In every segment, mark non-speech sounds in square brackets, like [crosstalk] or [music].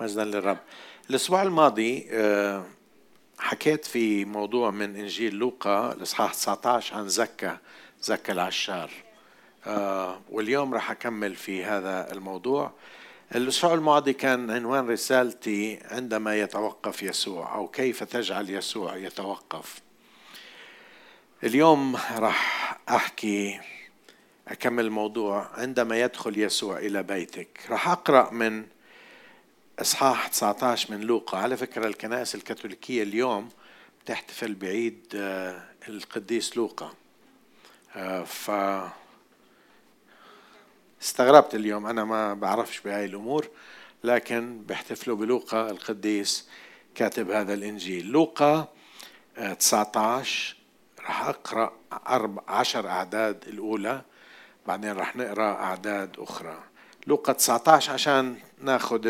مجدا للرب. الأسبوع الماضي آه، حكيت في موضوع من إنجيل لوقا الإصحاح 19 عن زكا زكا العشار. آه، واليوم راح أكمل في هذا الموضوع. الأسبوع الماضي كان عنوان رسالتي عندما يتوقف يسوع أو كيف تجعل يسوع يتوقف. اليوم راح أحكي أكمل الموضوع. عندما يدخل يسوع إلى بيتك راح أقرأ من إصحاح 19 من لوقا. على فكرة الكنائس الكاثوليكية اليوم تحتفل بعيد آه، القديس لوقا. آه، ف استغربت اليوم. أنا ما بعرفش بهاي الأمور لكن بيحتفلوا بلوقا القديس كاتب هذا الإنجيل. لوقا 19 آه، راح أقرأ عشر أعداد الأولى بعدين راح نقرأ أعداد أخرى. لوقا 19 عشان ناخذ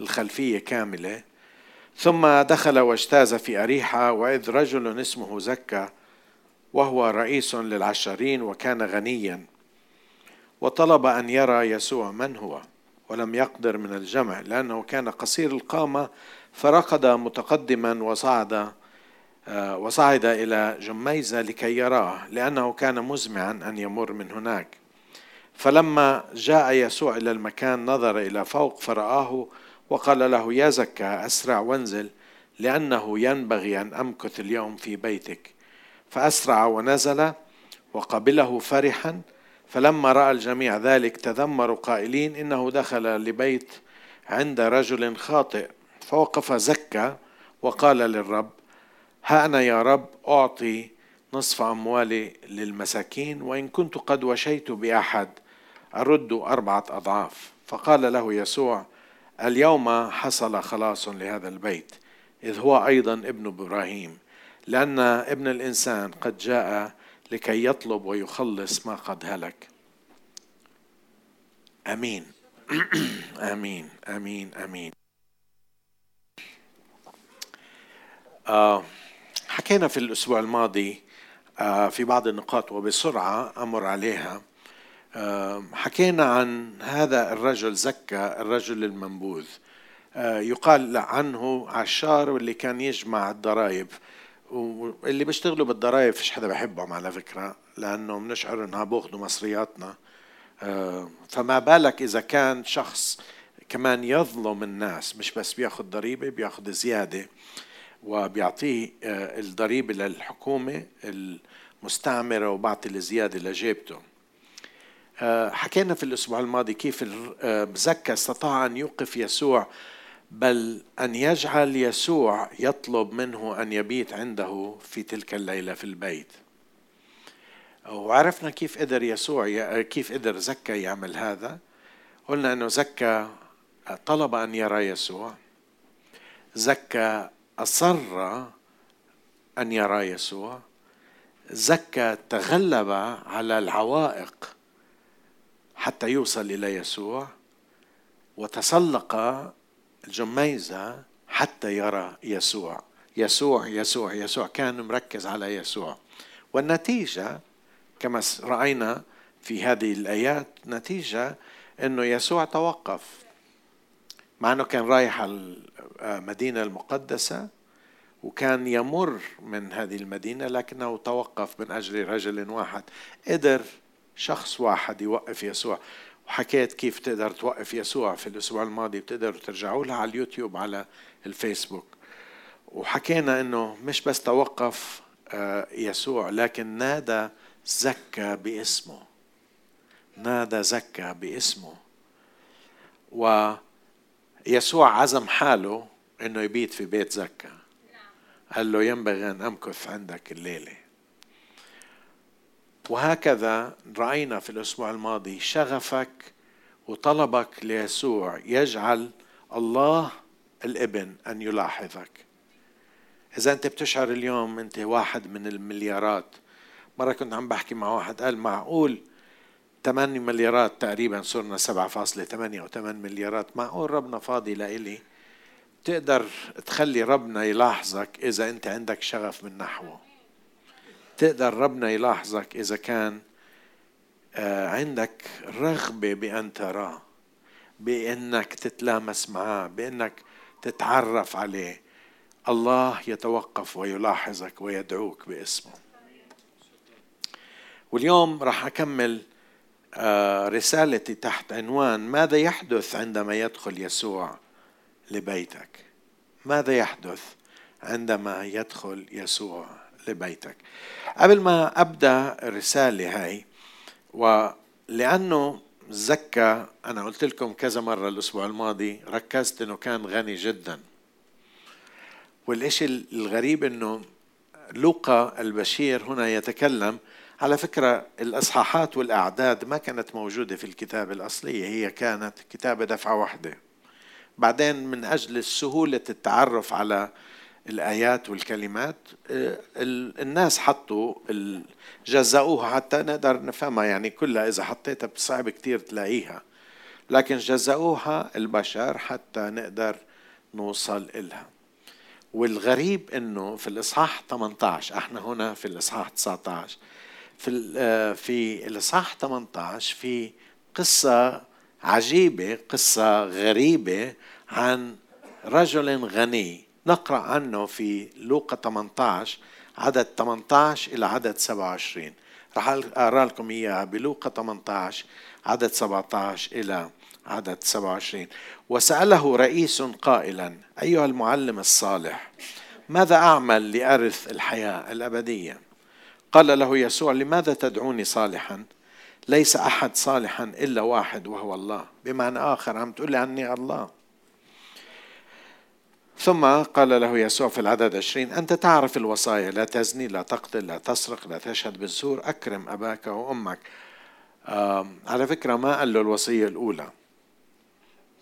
الخلفية كاملة. ثم دخل واجتاز في أريحة وإذ رجل اسمه زكا وهو رئيس للعشرين وكان غنيا. وطلب أن يرى يسوع من هو ولم يقدر من الجمع لأنه كان قصير القامة. فرقد متقدما وصعد آه، وصعد إلى جميزة لكي يراه لأنه كان مزمعا أن يمر من هناك. فلما جاء يسوع إلى المكان نظر إلى فوق فرآه وقال له يا زكا أسرع وانزل لأنه ينبغي أن أمكث اليوم في بيتك. فأسرع ونزل وقبله فرحا فلما رأى الجميع ذلك تذمروا قائلين إنه دخل لبيت عند رجل خاطئ. فوقف زكا وقال للرب ها أنا يا رب أعطي نصف أموالي للمساكين وإن كنت قد وشيت بأحد. أرد أربعة أضعاف. فقال له يسوع اليوم حصل خلاص لهذا البيت إذ هو أيضا ابن إبراهيم لأن ابن الإنسان قد جاء لكي يطلب ويخلص ما قد هلك. آمين. [clears throat] آمين. آمين. آمين. آه حكينا في الأسبوع الماضي آه في بعض النقاط وبسرعة أمر عليها. حكينا عن هذا الرجل زكى الرجل المنبوذ. آه يقال عنه عشار واللي كان يجمع الضرائب. واللي بيشتغلوا بالضرائب فيش حدا بحبهم على فكرة لأنه بنشعر إنها بياخذوا مصرياتنا. آه، فما بالك إذا كان شخص كمان يظلم الناس مش بس بيأخذ ضريبة بيأخذ زيادة وبيعطيه آه، الضريبة للحكومة المستعمرة وبعطي الزيادة لجيبته. حكينا في الأسبوع الماضي كيف زكى استطاع أن يوقف يسوع بل أن يجعل يسوع يطلب منه أن يبيت عنده في تلك الليلة في البيت. وعرفنا كيف قدر يسوع كيف قدر زكى يعمل هذا. قلنا أنه زكى طلب أن يرى يسوع. زكى أصر أن يرى يسوع. زكى تغلب على العوائق حتى يوصل إلى يسوع وتسلق الجميزة حتى يرى يسوع. يسوع يسوع يسوع كان مركز على يسوع. والنتيجة كما رأينا في هذه الآيات نتيجة أنه يسوع توقف. مع أنه كان رايح المدينة المقدسة وكان يمر من هذه المدينة لكنه توقف من أجل رجل واحد. قدر شخص واحد يوقف يسوع. وحكيت كيف تقدر توقف يسوع في الأسبوع الماضي بتقدروا ترجعوا لها على اليوتيوب على الفيسبوك. وحكينا إنه مش بس توقف آه، يسوع لكن نادى زكى باسمه. نادى زكى باسمه. ويسوع عزم حاله إنه يبيت في بيت زكى قال له ينبغي أن أمكث عندك الليلة. وهكذا رأينا في الأسبوع الماضي شغفك وطلبك ليسوع يجعل الله الإبن أن يلاحظك. إذا أنت بتشعر اليوم أنت واحد من المليارات. مرة كنت عم بحكي مع واحد قال معقول 8 مليارات تقريبا صرنا 7.8 أو 8 مليارات. معقول ربنا فاضي لإلي؟ تقدر تخلي ربنا يلاحظك إذا أنت عندك شغف من نحوه. تقدر ربنا يلاحظك إذا كان آه، عندك رغبة بأن تراه بأنك تتلامس معاه بأنك تتعرف عليه. الله يتوقف ويلاحظك ويدعوك باسمه. واليوم راح أكمل آه، رسالتي تحت عنوان ماذا يحدث عندما يدخل يسوع لبيتك؟ ماذا يحدث عندما يدخل يسوع؟ لبيتك قبل ما أبدأ الرسالة هاي ولأنه زكى أنا قلت لكم كذا مرة الأسبوع الماضي ركزت إنه كان غني جدا. والإشي الغريب إنه لوقا البشير هنا يتكلم على فكرة الأصحاحات والأعداد ما كانت موجودة في الكتابة الأصلية هي كانت كتابة دفعة واحدة. بعدين من أجل سهولة التعرف على الآيات والكلمات آه، الناس حطوا جزأوها حتى نقدر نفهمها. يعني كلها إذا حطيتها صعب كتير تلاقيها. لكن جزأوها البشر حتى نقدر نوصل إلها. والغريب إنه في الإصحاح 18 إحنا هنا في الإصحاح 19 في آه، في الإصحاح 18 في قصة عجيبة قصة غريبة عن رجل غني. نقرأ عنه في لوقا 18 عدد 18 إلى عدد 27 رح أقرأ لكم إياها بلوقا 18 عدد 17 إلى عدد 27 وسأله رئيس قائلا أيها المعلم الصالح ماذا أعمل لأرث الحياة الأبدية؟ قال له يسوع لماذا تدعوني صالحا؟ ليس أحد صالحا إلا واحد وهو الله. بمعنى آخر عم تقول لي عني الله. ثم قال له يسوع في العدد عشرين أنت تعرف الوصايا لا تزني لا تقتل لا تسرق لا تشهد بالزور أكرم أباك وأمك. على فكرة ما قال له الوصية الأولى.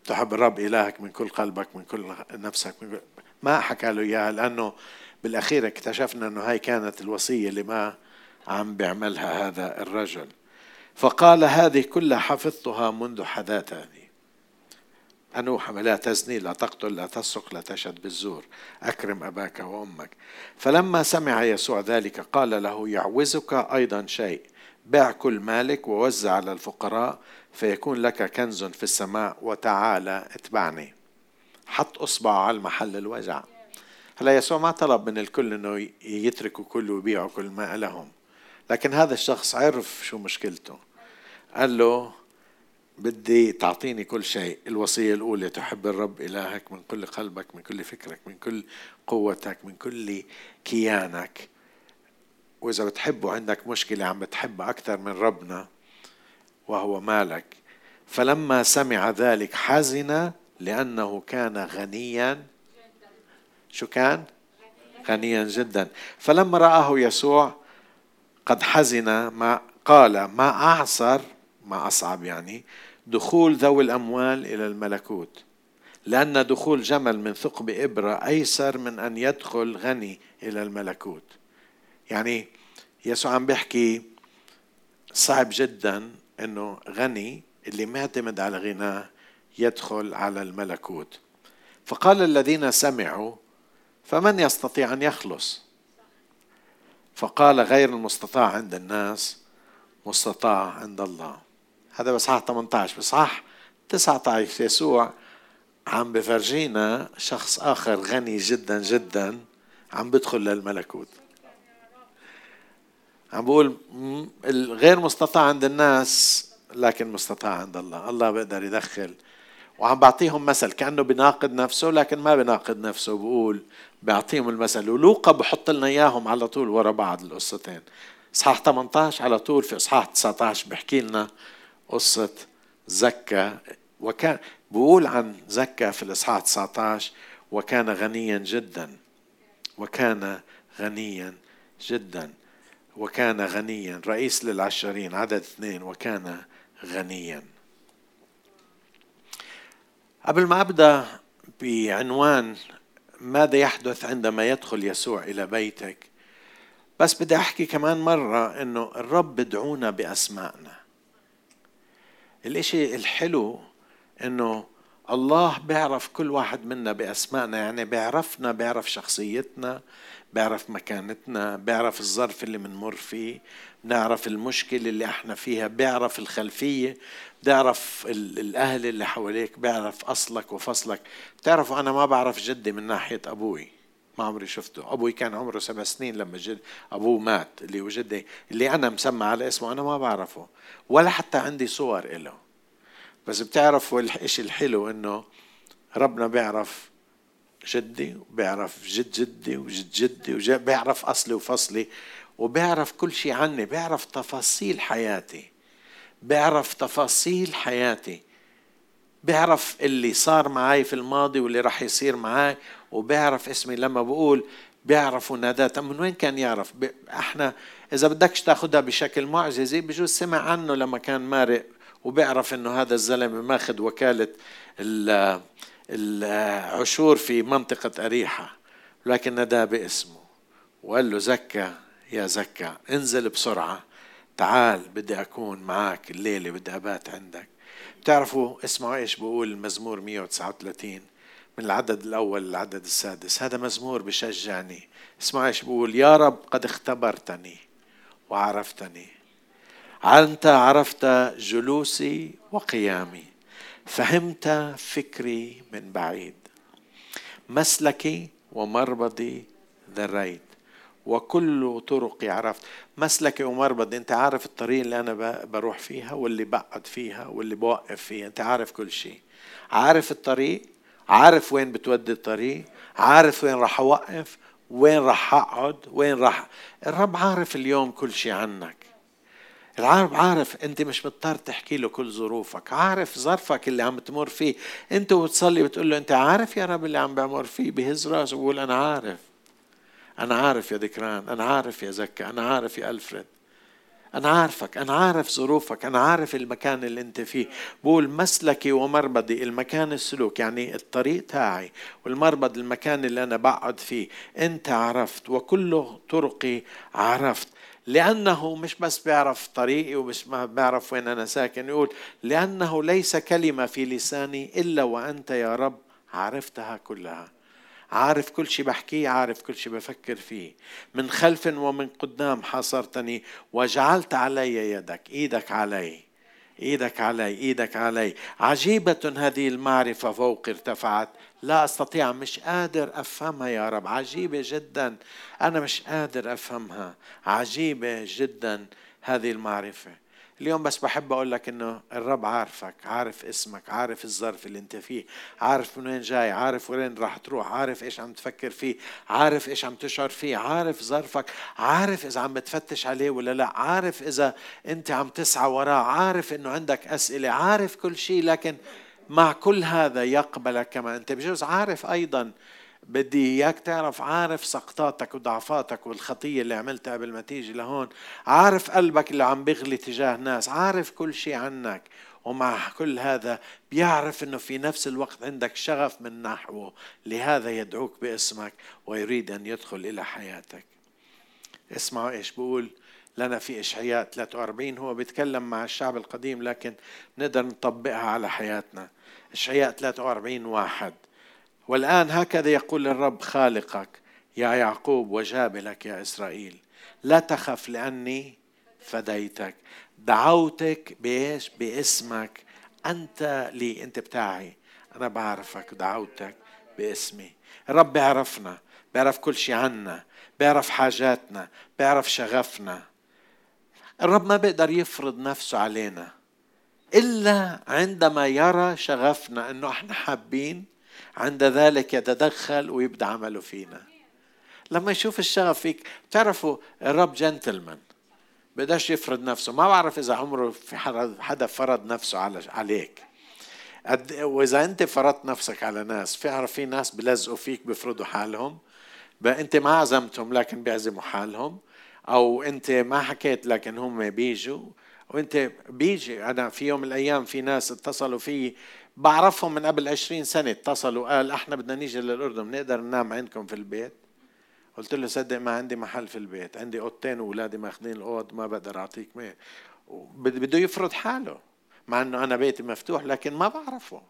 تحب الرب إلهك من كل قلبك من كل نفسك من كل ما حكى له إياها لأنه بالأخير اكتشفنا أنه هاي كانت الوصية اللي ما عم بيعملها هذا الرجل. فقال هذه كلها حفظتها منذ حداثتي أنوح لا تزني لا تقتل لا تسرق لا تشهد بالزور. أكرم أباك وأمك. فلما سمع يسوع ذلك قال له يعوزك أيضا شيء. بع كل مالك ووزع على الفقراء فيكون لك كنز في السماء وتعالى اتبعني. حط اصبعه على محل الوجع. هلا يسوع ما طلب من الكل إنه يتركوا كل ويبيعوا كل ما لهم. لكن هذا الشخص عرف شو مشكلته. قال له بدي تعطيني كل شيء. الوصية الأولى تحب الرب إلهك من كل قلبك من كل فكرك من كل قوتك من كل كيانك. وإذا بتحبه عندك مشكلة عم بتحب أكثر من ربنا وهو مالك. فلما سمع ذلك حزن لأنه كان غنيا. شو كان؟ غنيا جدا. فلما رآه يسوع قد حزن ما قال ما أعصر ما أصعب يعني دخول ذوي الأموال إلى الملكوت لأن دخول جمل من ثقب إبرة أيسر من أن يدخل غني إلى الملكوت. يعني يسوع عم بيحكي صعب جدا إنه غني اللي معتمد على غناه يدخل على الملكوت. فقال الذين سمعوا فمن يستطيع أن يخلص؟ فقال غير المستطاع عند الناس مستطاع عند الله. هذا بصحاح 18 بصحاح 19 يسوع عم بفرجينا شخص آخر غني جدا جدا عم بدخل للملكوت. عم بقول الغير مستطاع عند الناس لكن مستطاع عند الله. الله بيقدر يدخل. وعم بعطيهم مثل كأنه بناقض نفسه لكن ما بناقض نفسه. بقول بيعطيهم المثل. ولوقا بحط لنا إياهم على طول ورا بعض القصتين. إصحاح 18 على طول في إصحاح 19 بحكي لنا قصة زكا. وكان بقول عن زكا في الإصحاح 19 وكان غنيا جدا. وكان غنيا جدا. وكان غنيا. رئيس للعشرين عدد اثنين. وكان غنيا. قبل ما أبدأ بعنوان ماذا يحدث عندما يدخل يسوع إلى بيتك بس بدي أحكي كمان مرة إنه الرب بدعونا بأسمائنا. الإشي الحلو إنه الله بيعرف كل واحد منا بأسمائنا يعني بيعرفنا بيعرف شخصيتنا بيعرف مكانتنا بيعرف الظرف اللي بنمر فيه بنعرف المشكلة اللي إحنا فيها بيعرف الخلفية بيعرف الأهل اللي حواليك بيعرف أصلك وفصلك. بتعرفوا أنا ما بعرف جدي من ناحية أبوي. ما عمري شفته. أبوي كان عمره سبع سنين لما جد أبوه مات اللي هو جدي اللي أنا مسمى على اسمه أنا ما بعرفه ولا حتى عندي صور إله. بس بتعرفوا الشيء الحلو إنه ربنا بيعرف جدي وبيعرف جد جدي وجد جدي وبيعرف أصلي وفصلي وبيعرف كل شيء عني بيعرف تفاصيل حياتي بيعرف تفاصيل حياتي بيعرف اللي صار معي في الماضي واللي راح يصير معي وبيعرف اسمي لما بقول بيعرفوا نادات من وين كان يعرف؟ إحنا إذا بدكش تاخذها بشكل معجزي بجوز سمع عنه لما كان مارق وبيعرف إنه هذا الزلمة ماخذ وكالة العشور في منطقة أريحة. لكن ناداه باسمه. وقال له زكى يا زكى انزل بسرعة. تعال بدي أكون معك الليلة بدي أبات عندك. بتعرفوا اسمعوا إيش؟ بقول المزمور 139 من العدد الأول للعدد السادس. هذا مزمور بشجعني. اسمعوا إيش بقول. يا رب قد اختبرتني وعرفتني. انت عرفت جلوسي وقيامي. فهمت فكري من بعيد. مسلكي ومربضي ذريت. وكل طرقي عرفت. مسلكي ومربض أنت عارف الطريق اللي أنا بروح فيها واللي بقعد فيها واللي بوقف فيها. أنت عارف كل شيء. عارف الطريق عارف وين بتودي الطريق عارف وين راح أوقف وين راح أقعد وين راح. الرب عارف اليوم كل شيء عنك. العرب عارف أنت مش مضطر تحكي له كل ظروفك عارف ظرفك اللي عم تمر فيه. أنت وتصلي بتقول له أنت عارف يا رب اللي عم بمر فيه بهز راسه وبقول أنا عارف. أنا عارف يا ذكران أنا عارف يا زكا أنا عارف يا ألفريد. أنا عارفك أنا عارف ظروفك أنا عارف المكان اللي أنت فيه. بقول مسلكي ومربضي المكان السلوك يعني الطريق تاعي. والمربض المكان اللي أنا بقعد فيه. أنت عرفت وكل طرقي عرفت. لأنه مش بس بيعرف طريقي ومش بيعرف وين أنا ساكن يقول لأنه ليس كلمة في لساني إلا وأنت يا رب عرفتها كلها. عارف كل شيء بحكيه عارف كل شيء بفكر فيه. من خلف ومن قدام حاصرتني وجعلت علي يدك إيدك علي إيدك علي إيدك علي. عجيبة هذه المعرفة فوق ارتفعت. لا أستطيع مش قادر أفهمها يا رب. عجيبة جدا. أنا مش قادر أفهمها. عجيبة جدا هذه المعرفة. اليوم بس بحب أقول لك إنه الرب عارفك عارف اسمك عارف الظرف اللي أنت فيه عارف من وين جاي عارف وين راح تروح عارف إيش عم تفكر فيه عارف إيش عم تشعر فيه عارف ظرفك عارف إذا عم بتفتش عليه ولا لا عارف إذا أنت عم تسعى وراه عارف إنه عندك أسئلة عارف كل شيء لكن مع كل هذا يقبلك كما أنت بجوز عارف أيضا بدي إياك تعرف عارف سقطاتك وضعفاتك والخطية اللي عملتها قبل ما تيجي لهون عارف قلبك اللي عم بيغلي تجاه ناس عارف كل شيء عنك ومع كل هذا بيعرف إنه في نفس الوقت عندك شغف من نحوه لهذا يدعوك باسمك ويريد أن يدخل إلى حياتك. اسمعوا إيش بقول لنا في إشعياء 43 هو بيتكلم مع الشعب القديم لكن نقدر نطبقها على حياتنا. إشعياء 43 واحد. والآن هكذا يقول الرب خالقك يا يعقوب وجابلك يا إسرائيل لا تخف لأني فديتك. دعوتك بإيش؟ باسمك. أنت لي أنت بتاعي. أنا بعرفك دعوتك باسمي. الرب بيعرفنا بيعرف كل شيء عنا بيعرف حاجاتنا بيعرف شغفنا. الرب ما بيقدر يفرض نفسه علينا إلا عندما يرى شغفنا أنه إحنا حابين عند ذلك يتدخل ويبدأ عمله فينا. لما يشوف الشغف فيك تعرفوا الرب جنتلمان بقدرش يفرض نفسه. ما بعرف إذا عمره في حدا فرض نفسه عليك. وإذا أنت فرضت نفسك على ناس في في ناس بلزقوا فيك بيفرضوا حالهم. أنت ما عزمتهم لكن بيعزموا حالهم. أو أنت ما حكيت لكن هم بيجوا. وأنت بيجي. أنا في يوم من الأيام في ناس اتصلوا في بعرفهم من قبل عشرين سنة اتصلوا قال أحنا بدنا نيجي للأردن بنقدر ننام عندكم في البيت. قلت له صدق ما عندي محل في البيت عندي أوضتين واولادي ماخذين الأوض ما بقدر أعطيك بده يفرض حاله مع إنه أنا بيتي مفتوح لكن ما بعرفه.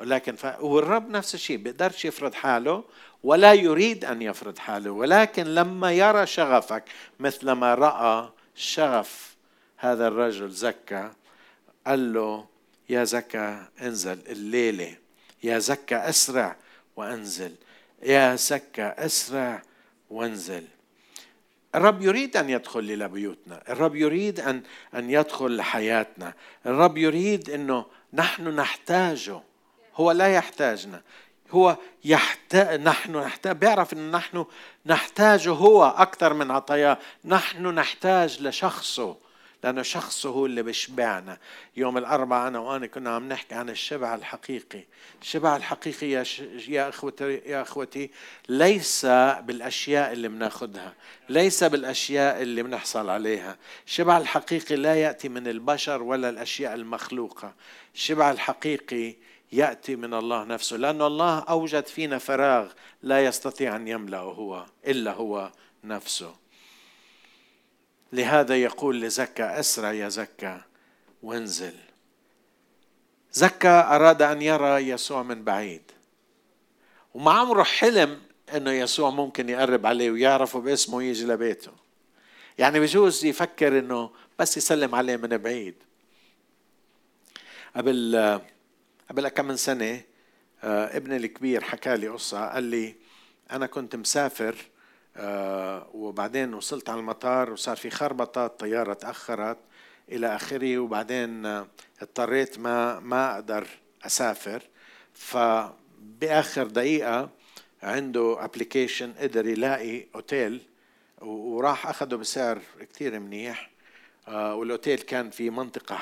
لكن ف... والرب نفس الشيء بيقدرش يفرض حاله ولا يريد أن يفرض حاله ولكن لما يرى شغفك مثل ما رأى شغف هذا الرجل زكى قال له يا زكا انزل الليلة يا زكا اسرع وانزل يا زكا اسرع وانزل. الرب يريد أن يدخل إلى بيوتنا الرب يريد أن أن يدخل لحياتنا الرب يريد إنه نحن نحتاجه. هو لا يحتاجنا هو يحتاج نحن نحتاج بيعرف ان نحن نحتاجه هو أكثر من عطاياه. نحن نحتاج لشخصه. لأنه شخصه هو اللي بيشبعنا. يوم الأربعاء أنا وأنا كنا عم نحكي عن الشبع الحقيقي. الشبع الحقيقي يا, ش... يا أخوتي يا أخوتي ليس بالأشياء اللي بناخذها ليس بالأشياء اللي بنحصل عليها. الشبع الحقيقي لا يأتي من البشر ولا الأشياء المخلوقة. الشبع الحقيقي يأتي من الله نفسه لأن الله أوجد فينا فراغ لا يستطيع أن يملأه هو إلا هو نفسه. لهذا يقول لزكا أسرع يا زكا وانزل. زكا أراد أن يرى يسوع من بعيد. وما عمره حلم إنه يسوع ممكن يقرب عليه ويعرفه باسمه ويجي لبيته. يعني بجوز يفكر إنه بس يسلم عليه من بعيد. قبل قبل كم من سنة آه، ابني الكبير حكى لي قصة قال لي أنا كنت مسافر وبعدين وصلت على المطار وصار في خربطة الطيارة تأخرت إلى آخره وبعدين آه، اضطريت ما ما أقدر أسافر. فبآخر دقيقة عنده ابلكيشن قدر يلاقي أوتيل وراح اخذه بسعر كثير منيح. والأوتيل كان في منطقة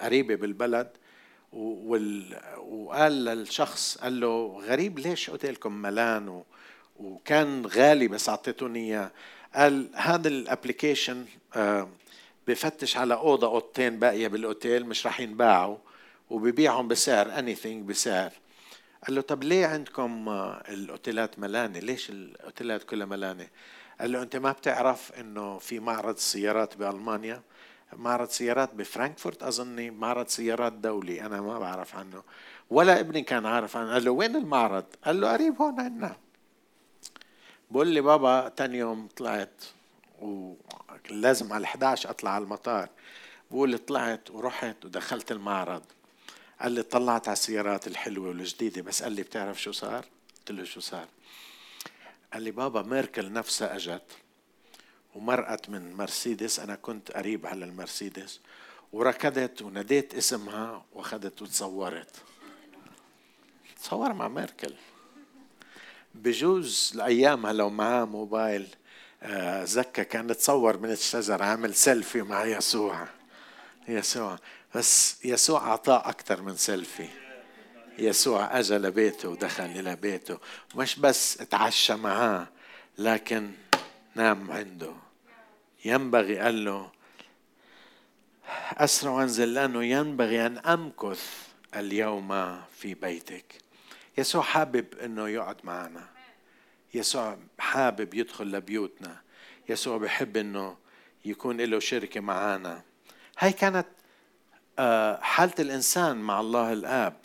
قريبة بالبلد. وقال للشخص قال له غريب ليش أوتيلكم ملان. وكان غالي بس اعطيتوني اياه قال هذا الابلكيشن آه، بفتش على أوضة أوضتين باقية بالأوتيل مش راح ينباعوا وببيعهم بسعر اني بسعر. قال له طب ليه عندكم آه، الأوتيلات ملانة؟ ليش الأوتيلات كلها ملانة؟ قال له أنت ما بتعرف إنه في معرض سيارات بألمانيا؟ معرض سيارات بفرانكفورت أظني معرض سيارات دولي أنا ما بعرف عنه. ولا ابني كان عارف عنه. قال له وين المعرض؟ قال له قريب هون عندنا. بقول لي بابا تاني يوم طلعت ولازم على 11 أطلع على المطار بقول طلعت ورحت ودخلت المعرض قال لي طلعت على السيارات الحلوة والجديدة بس قال لي بتعرف شو صار؟ قلت له شو صار؟ قال لي بابا ميركل نفسها أجت ومرقت من مرسيدس أنا كنت قريب على المرسيدس وركضت وناديت اسمها وأخذت وتصورت تصور مع ميركل بجوز لأيامها لو معاه موبايل آه، زكا كان تصور من الشجر عامل سيلفي مع يسوع. يسوع. بس يسوع أعطاه أكثر من سيلفي. يسوع أجا لبيته ودخل إلى بيته. مش بس اتعشى معاه لكن نام عنده. ينبغي قال له أسرع وأنزل لأنه ينبغي أن أمكث اليوم في بيتك. يسوع حابب أنه يقعد معنا. يسوع حابب يدخل لبيوتنا. يسوع بحب أنه يكون له شركة معنا هاي كانت آه، حالة الإنسان مع الله الآب.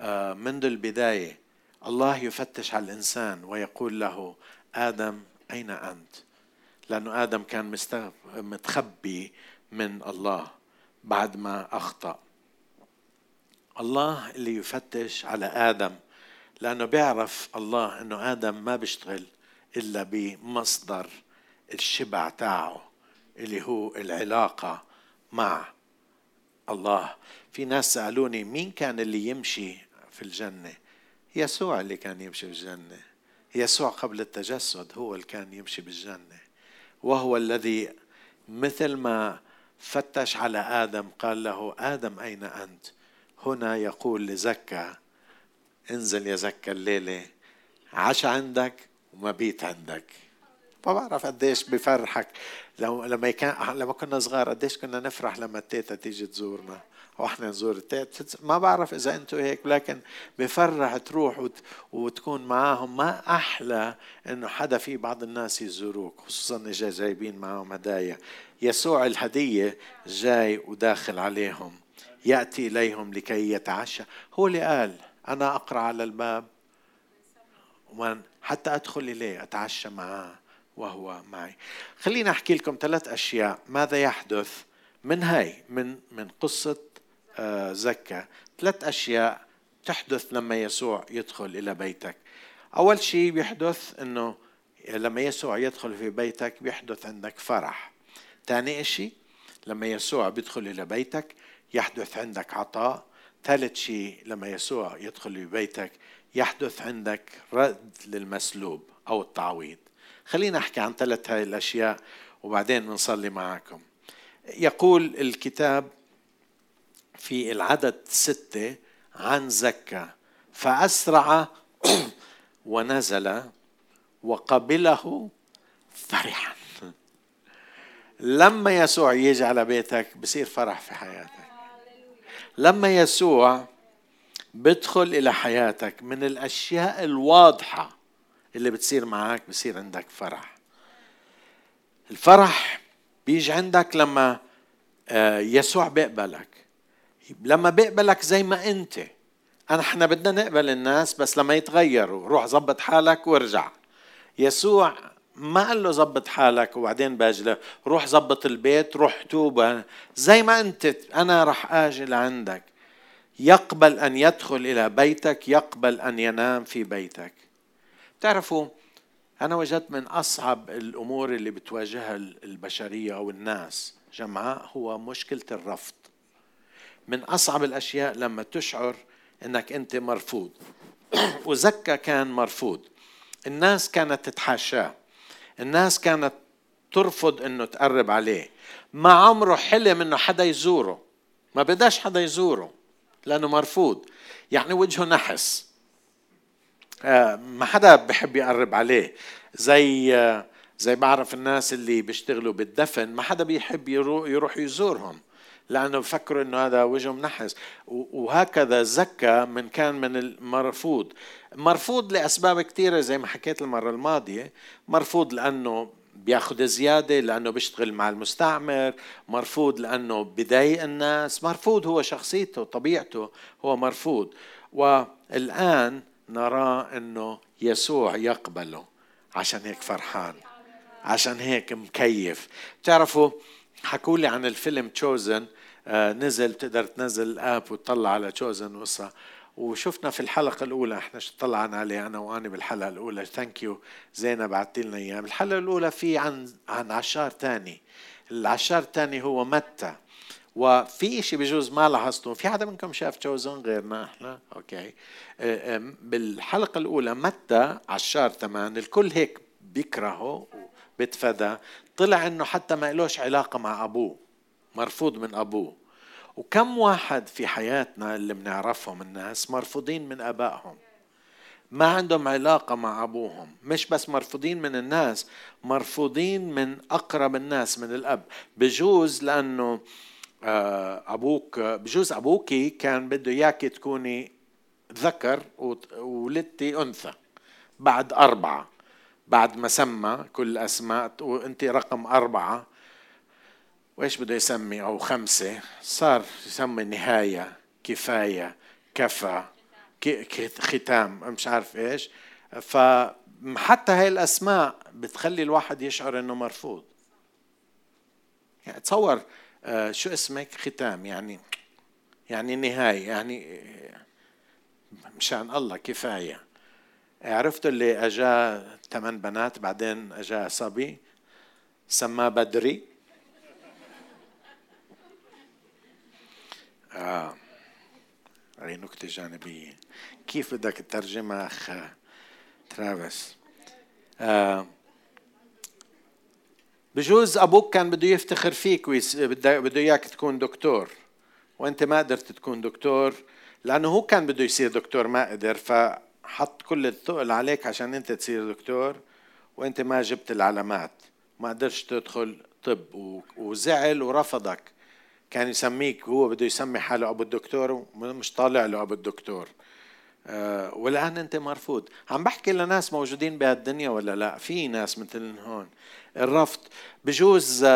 آه، منذ البداية الله يفتش على الإنسان ويقول له آدم أين أنت؟ لأنه آدم كان متخبي من الله بعد ما أخطأ. الله اللي يفتش على آدم لأنه بيعرف الله أنه آدم ما بيشتغل إلا بمصدر الشبع تاعه اللي هو العلاقة مع الله. في ناس سألوني مين كان اللي يمشي في الجنة؟ يسوع اللي كان يمشي في الجنة. يسوع قبل التجسد هو اللي كان يمشي بالجنة. وهو الذي مثل ما فتش على آدم قال له آدم أين أنت؟ هنا يقول لزكا انزل يا زكا الليلة عشا عندك ومبيت عندك. ما بعرف قديش بفرحك. لو لما كان لما كنا صغار قديش كنا نفرح لما التيتا تيجي تزورنا. وإحنا نزور التيتا. ما بعرف إذا أنتم هيك لكن بفرح تروح وت... وتكون معاهم. ما أحلى إنه حدا في بعض الناس يزوروك خصوصا اذا جايبين معاهم هدايا. يسوع الهدية جاي وداخل عليهم. يأتي إليهم لكي يتعشى. هو اللي قال أنا أقرأ على الباب. ومن حتى أدخل إليه أتعشى معه وهو معي. خليني أحكي لكم ثلاث أشياء ماذا يحدث من هاي من من قصة آه، زكا. ثلاث أشياء تحدث لما يسوع يدخل إلى بيتك. أول شيء بيحدث أنه لما يسوع يدخل في بيتك بيحدث عندك فرح. ثاني شيء لما يسوع بيدخل إلى بيتك يحدث عندك عطاء. ثالث شيء لما يسوع يدخل في بيتك يحدث عندك رد للمسلوب أو التعويض. خلينا أحكي عن ثلاث هاي الأشياء وبعدين بنصلي معكم يقول الكتاب في العدد ستة عن زكا فأسرع [clears throat] ونزل وقبله فرحا. لما يسوع يجي على بيتك بصير فرح في حياتك. لما يسوع بدخل إلى حياتك من الأشياء الواضحة اللي بتصير معك بصير عندك فرح. الفرح بيجي عندك لما آه، يسوع بيقبلك. لما بيقبلك زي ما أنت. أنا إحنا بدنا نقبل الناس بس لما يتغيروا روح زبط حالك وارجع. يسوع ما قال له زبط حالك وبعدين باجي له روح زبط البيت روح توب زي ما أنت أنا راح آجي لعندك. يقبل أن يدخل إلى بيتك يقبل أن ينام في بيتك. تعرفوا أنا وجدت من أصعب الأمور اللي بتواجهها البشرية أو الناس جمعاء هو مشكلة الرفض. من أصعب الأشياء لما تشعر إنك أنت مرفوض. [clears throat] وزكا كان مرفوض. الناس كانت تتحاشاه. الناس كانت ترفض إنه تقرب عليه. ما عمره حلم إنه حدا يزوره. ما بداش حدا يزوره لأنه مرفوض. يعني وجهه نحس. آه، ما حدا بحب يقرب عليه. زي آه، زي بعرف الناس اللي بيشتغلوا بالدفن ما حدا بيحب يروح يزورهم. لأنه بفكروا إنه هذا وجه منحس. وهكذا زكى من كان من المرفوض. مرفوض لأسباب كثيره زي ما حكيت المرة الماضية. مرفوض لأنه بياخذ زيادة لأنه بيشتغل مع المستعمر. مرفوض لأنه بضايق الناس. مرفوض هو شخصيته طبيعته هو مرفوض. والآن نرى أنه يسوع يقبله. عشان هيك فرحان. عشان هيك مكيف. تعرفوا حكوا لي عن الفيلم تشوزن نزل تقدر تنزل الاب وتطلع على تشوزن وصا وشفنا في الحلقة الأولى إحنا طلعنا عليه أنا وأني بالحلقة الأولى. ثانك يو زينب بعثت لنا إياه. الحلقة الأولى في عن عن عشار ثاني العشار الثاني هو متى؟ وفي شيء بجوز ما لاحظتوا في حدا منكم شاف تشوزن غيرنا؟ إحنا؟ أوكي. آه، بالحلقة الأولى متى عشار ثمان الكل هيك بيكرهه بيتفدى طلع إنه حتى ما لهش علاقة مع أبوه. مرفوض من أبوه. وكم واحد في حياتنا اللي بنعرفهم الناس مرفوضين من أبائهم؟ ما عندهم علاقة مع أبوهم. مش بس مرفوضين من الناس مرفوضين من أقرب الناس من الأب. بجوز لأنه آه، أبوك بجوز ابوكي كان بده إياك تكوني ذكر وولدتي أنثى بعد أربعة. بعد ما سمى كل الاسماء وأنت رقم أربعة. وإيش بده يسمي؟ أو خمسة. صار يسمي نهاية كفاية كفى ختام مش عارف إيش. فحتى هاي الأسماء بتخلي الواحد يشعر إنه مرفوض. يعني تصور آه، شو اسمك؟ ختام يعني يعني نهاية يعني مشان الله كفاية. عرفت اللي أجا ثمان بنات بعدين أجا صبي سماه بدري. آه. هي نكتة جانبية. كيف بدك تترجمها أخ ترافيس؟ آه. بجوز أبوك كان بده يفتخر فيك بده إياك تكون دكتور. وأنت ما قدرت تكون دكتور لأنه هو كان بده يصير دكتور ما قدر. فحط كل الثقل عليك عشان أنت تصير دكتور وأنت ما جبت العلامات. ما قدرش تدخل طب وزعل ورفضك. كان يسميك هو بده يسمي حاله أبو الدكتور مش طالع له أبو الدكتور. أه والآن أنت مرفوض. عم بحكي لناس موجودين بهالدنيا ولا لا؟ في ناس مثل هون. الرفض. بجوز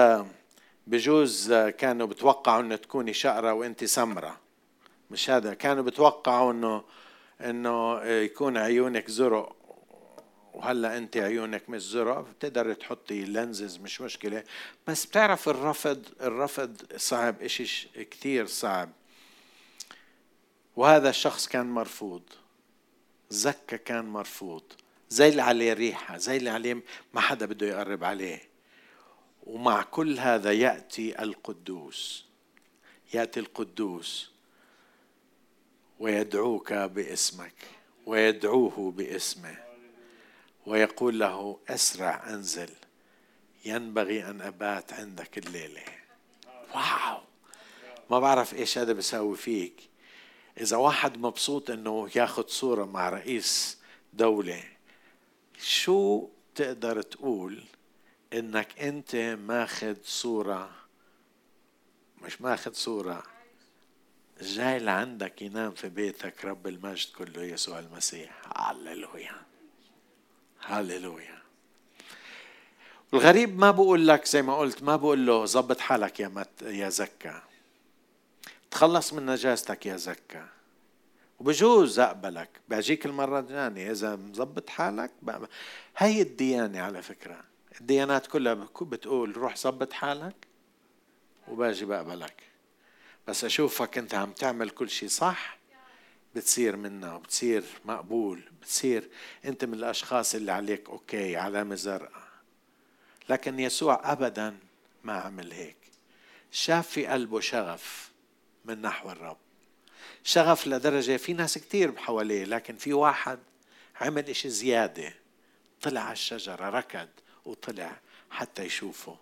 بجوز كانوا بتوقعوا إنه تكوني شقرة وأنت سمرة. مش هذا. كانوا بتوقعوا إنه إنه يكون عيونك زرق. وهلا انت عيونك مش زرق بتقدر تحطي لنزز مش مشكلة. بس بتعرف الرفض الرفض صعب إشي كثير صعب. وهذا الشخص كان مرفوض. زكا كان مرفوض. زي اللي عليه ريحة زي اللي عليه ما حدا بده يقرب عليه. ومع كل هذا يأتي القدوس. يأتي القدوس. ويدعوك باسمك. ويدعوه باسمه. ويقول له أسرع أنزل ينبغي أن أبات عندك الليلة. واو! ما بعرف إيش هذا بيساوي فيك. إذا واحد مبسوط إنه ياخذ صورة مع رئيس دولة شو تقدر تقول إنك أنت ماخذ صورة؟ مش ماخذ صورة جاي لعندك ينام في بيتك رب المجد كله يسوع المسيح. هللويا! هللويا. الغريب ما بقول لك زي ما قلت ما بقول له ظبط حالك يا مت يا زكا. تخلص من نجاستك يا زكا. وبجوز أقبلك. باجيك المرة الثانية إذا مظبط حالك هي الديانة على فكرة. الديانات كلها بتقول روح ظبط حالك وباجي بقبلك. بس أشوفك أنت عم تعمل كل شيء صح بتصير منا وبتصير مقبول بتصير أنت من الأشخاص اللي عليك okay علامه زرقاء لكن يسوع ابدا ما عمل هيك. شاف في قلبه شغف من نحو الرب. شغف لدرجة في ناس كتير حواليه لكن في واحد عمل إشي زيادة. طلع على الشجرة ركض وطلع حتى يشوفه.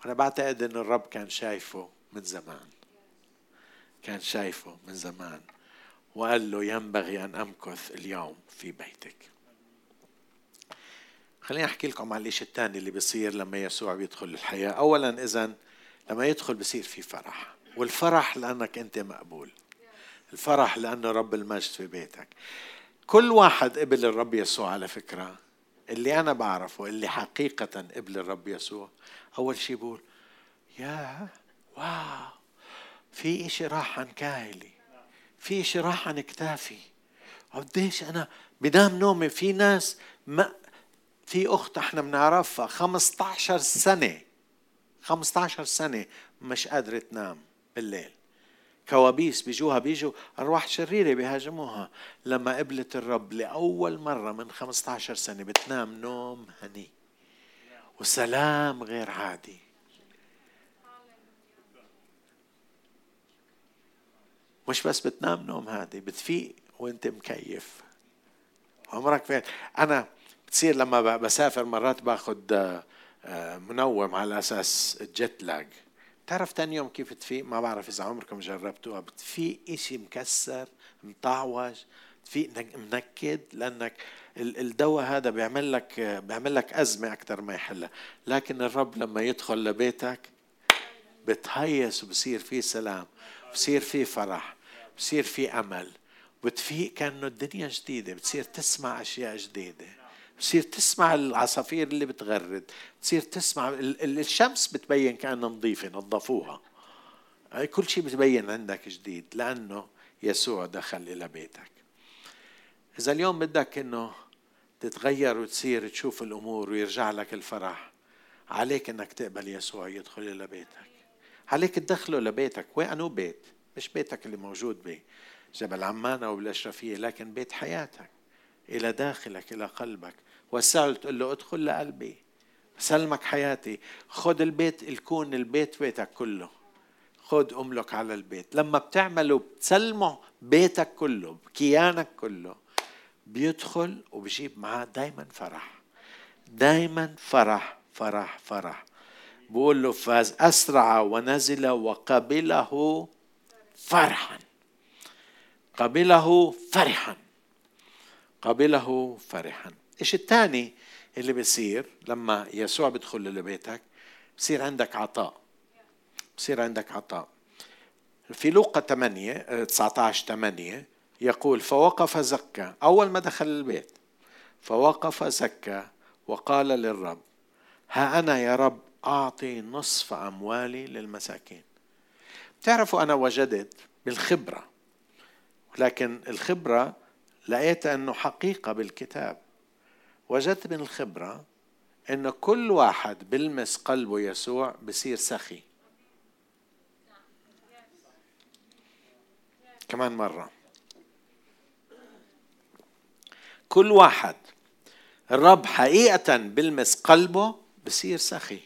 وأنا بعتقد أن الرب كان شايفه من زمان. كان شايفه من زمان. وقال له ينبغي أن أمكث اليوم في بيتك. خليني أحكي لكم عن الإشي الثاني اللي بيصير لما يسوع بيدخل الحياة. أولا إذا لما يدخل بصير في فرح والفرح لأنك أنت مقبول. الفرح لأنه رب المجد في بيتك. كل واحد قبل الرب يسوع على فكرة اللي أنا بعرفه اللي حقيقة قبل الرب يسوع أول شيء بقول يا واو في إشي راح عن كاهلي. في إشي راح عن كتافي. قديش أنا بنام نومي في ناس ما في أخت إحنا بنعرفها 15 سنة. 15 سنة مش قادرة تنام بالليل. كوابيس بيجوها بيجوا أرواح شريرة بيهاجموها. لما قبلت الرب لأول مرة من 15 سنة بتنام نوم هني. وسلام غير عادي. مش بس بتنام نوم هادي بتفيق وانت مكيف. عمرك فين؟ أنا بتصير لما بسافر مرات باخذ آه، منوم على أساس الجيت لاج تعرف تاني يوم كيف تفيق؟ ما بعرف إذا عمركم جربتوها. بتفيق إشي مكسر مطعوج تفيق منكد لأنك الدواء هذا بيعمل لك بيعمل لك أزمة أكثر ما يحلها لكن الرب لما يدخل لبيتك بتهيس وبصير في سلام بصير في فرح. بصير في أمل بتفيق كأنه الدنيا جديدة بتصير تسمع أشياء جديدة بتصير تسمع العصافير اللي بتغرد بتصير تسمع الشمس بتبين كأنها نظيفة نظفوها. كل شيء بتبين عندك جديد لأنه يسوع دخل إلى بيتك. إذا اليوم بدك إنه تتغير وتصير تشوف الأمور ويرجع لك الفرح عليك إنك تقبل يسوع يدخل إلى بيتك. عليك تدخله لبيتك. وين؟ بيت؟ مش بيتك اللي موجود بجبل عمان أو بالأشرفية لكن بيت حياتك. إلى داخلك إلى قلبك. وسعه تقول له ادخل لقلبي. سلمك حياتي. خد البيت الكون البيت بيتك كله. خد أملك على البيت. لما بتعمله بتسلمه بيتك كله كيانك كله بيدخل وبجيب معاه دايما فرح. دايما فرح فرح فرح. بقول له فاز أسرع ونزل وقبله فرحا. قبله فرحا. قبله فرحا. إيش الثاني اللي بيصير لما يسوع بيدخل لبيتك؟ بصير عندك عطاء. بصير عندك عطاء. في لوقا 8 19 8 يقول فوقف زكا. أول ما دخل البيت فوقف زكا وقال للرب ها أنا يا رب أعطي نصف أموالي للمساكين. تعرفوا أنا وجدت بالخبرة لكن الخبرة لقيت أنه حقيقة بالكتاب. وجدت من الخبرة أنه كل واحد بلمس قلبه يسوع بصير سخي. كمان مرة. كل واحد الرب حقيقة بلمس قلبه بصير سخي.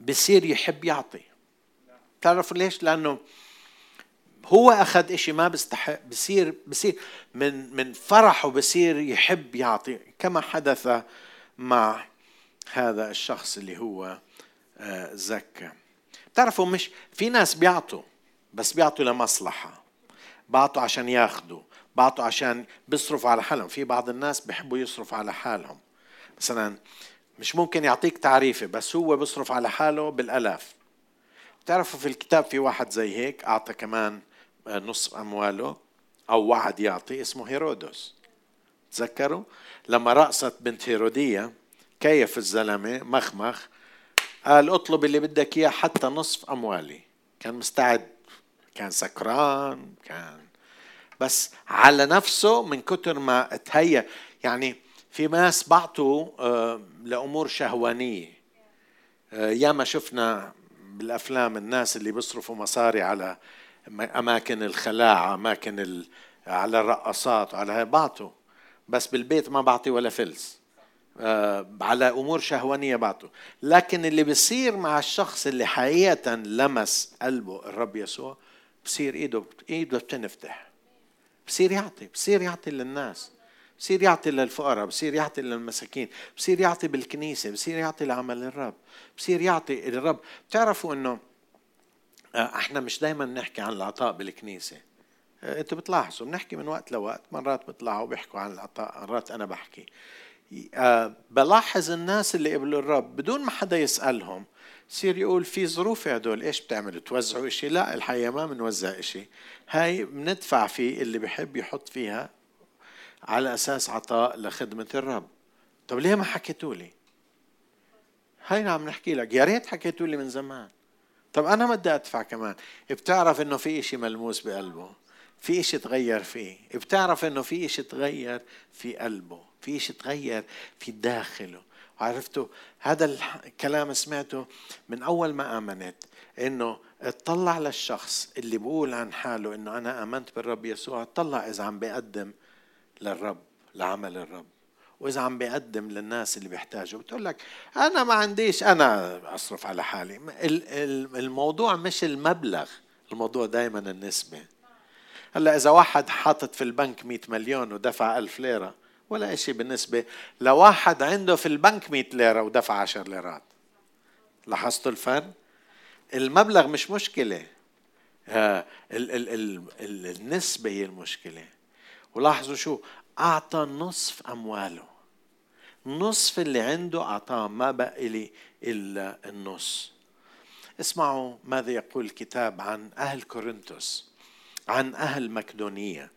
بصير يحب يعطي. تعرفوا ليش؟ لأنه هو أخذ إشي ما بيستحق بصير بصير من من فرحه بصير يحب يعطي كما حدث مع هذا الشخص اللي هو آه، زكى بتعرفوا مش في ناس بيعطوا بس بيعطوا لمصلحة. بعطوا عشان ياخذوا بعطوا عشان بيصرفوا على حالهم. في بعض الناس بيحبوا يصرفوا على حالهم. مثلا مش ممكن يعطيك تعريفة بس هو بيصرف على حاله بالألاف بتعرفوا في الكتاب في واحد زي هيك أعطى كمان نصف أمواله أو وعد يعطي اسمه هيرودس. تذكروا؟ لما رقصت بنت هيرودية كيف الزلمة؟ مخمخ قال اطلب اللي بدك إياه حتى نصف أموالي. كان مستعد كان سكران كان. بس على نفسه من كتر ما تهيأ. يعني في ناس بعطوا آه، لأمور شهوانية. آه، ياما شفنا بالأفلام الناس اللي بيصرفوا مصاري على أماكن الخلاعة أماكن ال... على الرقصات وعلى هاي بعطوا. بس بالبيت ما بعطي ولا فلس. آه، على أمور شهوانية بعطوا. لكن اللي بيصير مع الشخص اللي حقيقة لمس قلبه الرب يسوع بصير إيده إيده بتنفتح. بصير يعطي بصير يعطي للناس. بصير يعطي للفقراء بصير يعطي للمساكين بصير يعطي بالكنيسة بصير يعطي لعمل الرب بصير يعطي للرب بتعرفوا إنه آه، إحنا مش دايما نحكي عن العطاء بالكنيسة. آه، إنتوا بتلاحظوا بنحكي من وقت لوقت مرات بيطلعوا بيحكوا عن العطاء مرات أنا بحكي. آه، بلاحظ الناس اللي قبلوا الرب بدون ما حدا يسألهم يصير يقول في ظروف هدول إيش بتعملوا توزعوا إشي؟ لا الحقيقة ما بنوزع إشي. هاي بندفع فيه اللي بحب يحط فيها على أساس عطاء لخدمة الرب. طب ليه ما حكيتوا لي؟ هاي عم نحكي لك. يا ريت حكيتوا لي من زمان. طب أنا ما بدي أدفع كمان. بتعرف إنه في إشي ملموس بقلبه. في إشي تغير فيه. بتعرف إنه في إشي تغير في قلبه. في إشي تغير في داخله. عرفتوا؟ هذا الكلام سمعته من أول ما آمنت. إنه اطلع للشخص اللي بقول عن حاله إنه أنا آمنت بالرب يسوع. اطلع إذا عم بيقدم للرب لعمل الرب. وإذا عم بيقدم للناس اللي بيحتاجوا بتقول لك أنا ما عنديش أنا أصرف على حالي. الموضوع مش المبلغ الموضوع دائما النسبة. هلأ إذا واحد حاطط في البنك 100 مليون ودفع ألف ليرة ولا شيء بالنسبة. لواحد عنده في البنك 100 ليرة ودفع 10 ليرات. لاحظتوا الفرق المبلغ مش مشكلة. آه، النسبة هي المشكلة. ولاحظوا شو؟ أعطى نصف أمواله. نصف اللي عنده أعطاه ما بقي لي إلا النص. اسمعوا ماذا يقول الكتاب عن أهل كورنثوس عن أهل مكدونية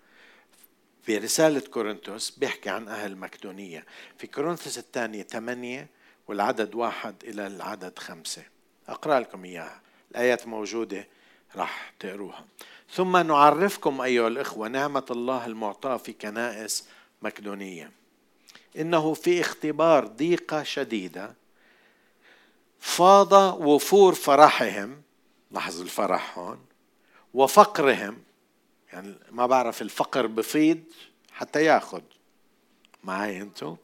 في رسالة كورنثوس بيحكي عن أهل مكدونية في كورنثوس الثانية ثمانية والعدد واحد إلى العدد خمسة. أقرأ لكم إياها. الآيات موجودة راح تقروها. ثم نعرفكم أيها الإخوة نعمة الله المعطاة في كنائس مكدونية. إنه في اختبار ضيقة شديدة فاض وفور فرحهم لاحظ الفرح هون وفقرهم يعني ما بعرف الفقر بفيض حتى ياخذ معي أنتو؟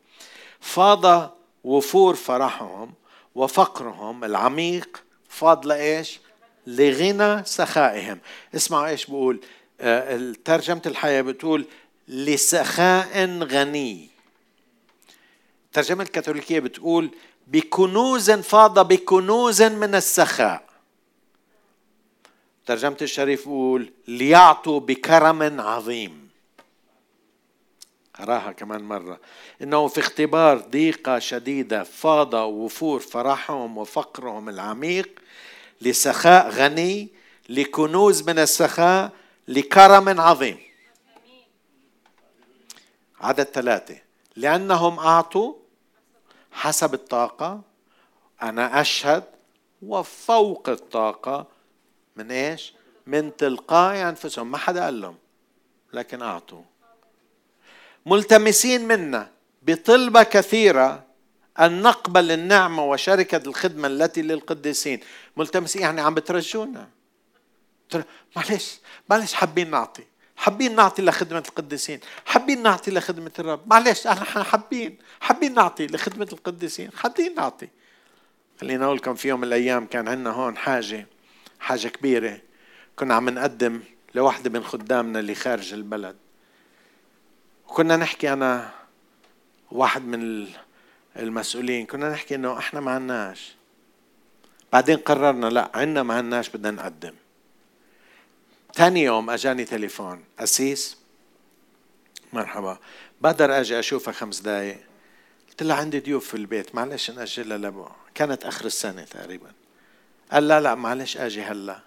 فاض وفور فرحهم وفقرهم العميق فاض لإيش؟ لغنى سخائهم. اسمعوا إيش بقول. آه، ترجمة الحياة بتقول لسخاء غني. الترجمة الكاثوليكية بتقول بكنوز فاض بكنوز من السخاء. ترجمة الشريف بقول ليعطوا بكرم عظيم. أراها كمان مرة. إنه في اختبار ضيقة شديدة فاض وفور فرحهم وفقرهم العميق لسخاء غني لكنوز من السخاء لكرم عظيم. عدد ثلاثة. لأنهم أعطوا حسب الطاقة. أنا أشهد وفوق الطاقة. من إيش؟ من تلقاء أنفسهم. ما حدا قال لهم لكن أعطوا. ملتمسين منا بطلبة كثيرة أن نقبل النعمة وشركة الخدمة التي للقديسين. ملتمسين يعني عم بترجونا. معلش معلش حابين نعطي. حابين نعطي لخدمة القديسين. حابين نعطي لخدمة الرب. معلش إحنا حابين. حابين نعطي لخدمة القديسين. حابين نعطي. خليني أقول لكم في يوم من الأيام كان عندنا هون حاجة حاجة كبيرة. كنا عم نقدم لوحدة من خدامنا اللي خارج البلد. وكنا نحكي أنا واحد من المسؤولين. كنا نحكي إنه إحنا ما عندناش. بعدين قررنا لا عندنا ما عندناش بدنا نقدم. ثاني يوم أجاني تليفون. أسيس مرحبا. بقدر أجي أشوفك خمس دقائق قلت له عندي ضيوف في البيت معلش نأجلها لبو كانت آخر السنة تقريبا. قال لا لا معلش أجي هلا.